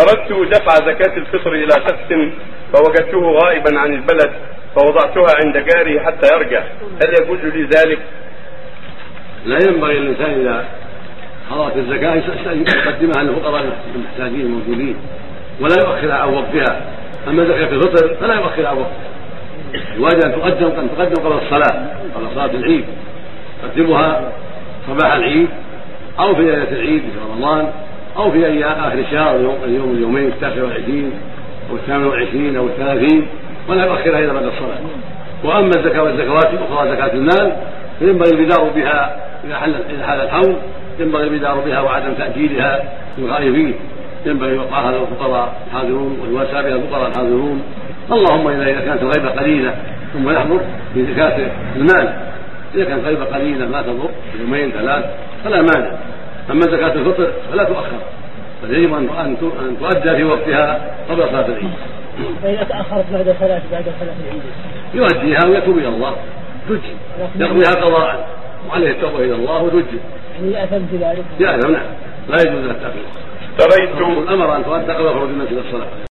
أردت دفع زكاة الفطر إلى شخص فوجدته غائبا عن البلد فوضعتها عند جاري حتى يرجع. هل يجوز لي ذلك؟ لا ينبغي للإنسان إذا حضرت الزكاة يقدمها للفقراء المحتاجين الموجودين ولا يؤخرها عن وقتها. أما زكاة الفطر فلا يؤخرها عن وقتها. الواجب أن تقدم أن تقدم قبل الصلاة قبل صلاة العيد. تقدمها صباح العيد أو في ليلة العيد في رمضان أو في أيام آخر الشهر اليوم, اليوم اليومين التاسع والعشرين أو الثامن والعشرين أو الثلاثين ولا يؤخرها إلى بعد الصلاة. وأما الزكاة والزكوات الأخرى زكاة المال فينبغي البدار بها إذا حل إذا حل الحول ينبغي البدار بها وعدم تأجيلها للغائبين ينبغي وقعها للفقراء الحاضرون ويواسى بها الفقراء الحاضرون. اللهم إذا كانت الغيبة قليلة ثم يحضر في زكاة المال. إذا كانت غيبة قليلة ما تضر يومين ثلاث فلا مانع. أما زكاة الفطر فلا تؤخر بل يجب أن أن تؤدى في وقتها قبل صلاة العيد. فإذا تأخرت بعد صلاة بعد صلاة العيد يؤديها ويتوب إلى الله تجي يقضيها قضاء وعليه التوبة إلى الله وتجي. يعني يأثم بذلك؟ يأثم نعم لا يجوز له التأخير. اشتريت الأمر أن تؤدى قبل خروج الناس إلى الصلاة.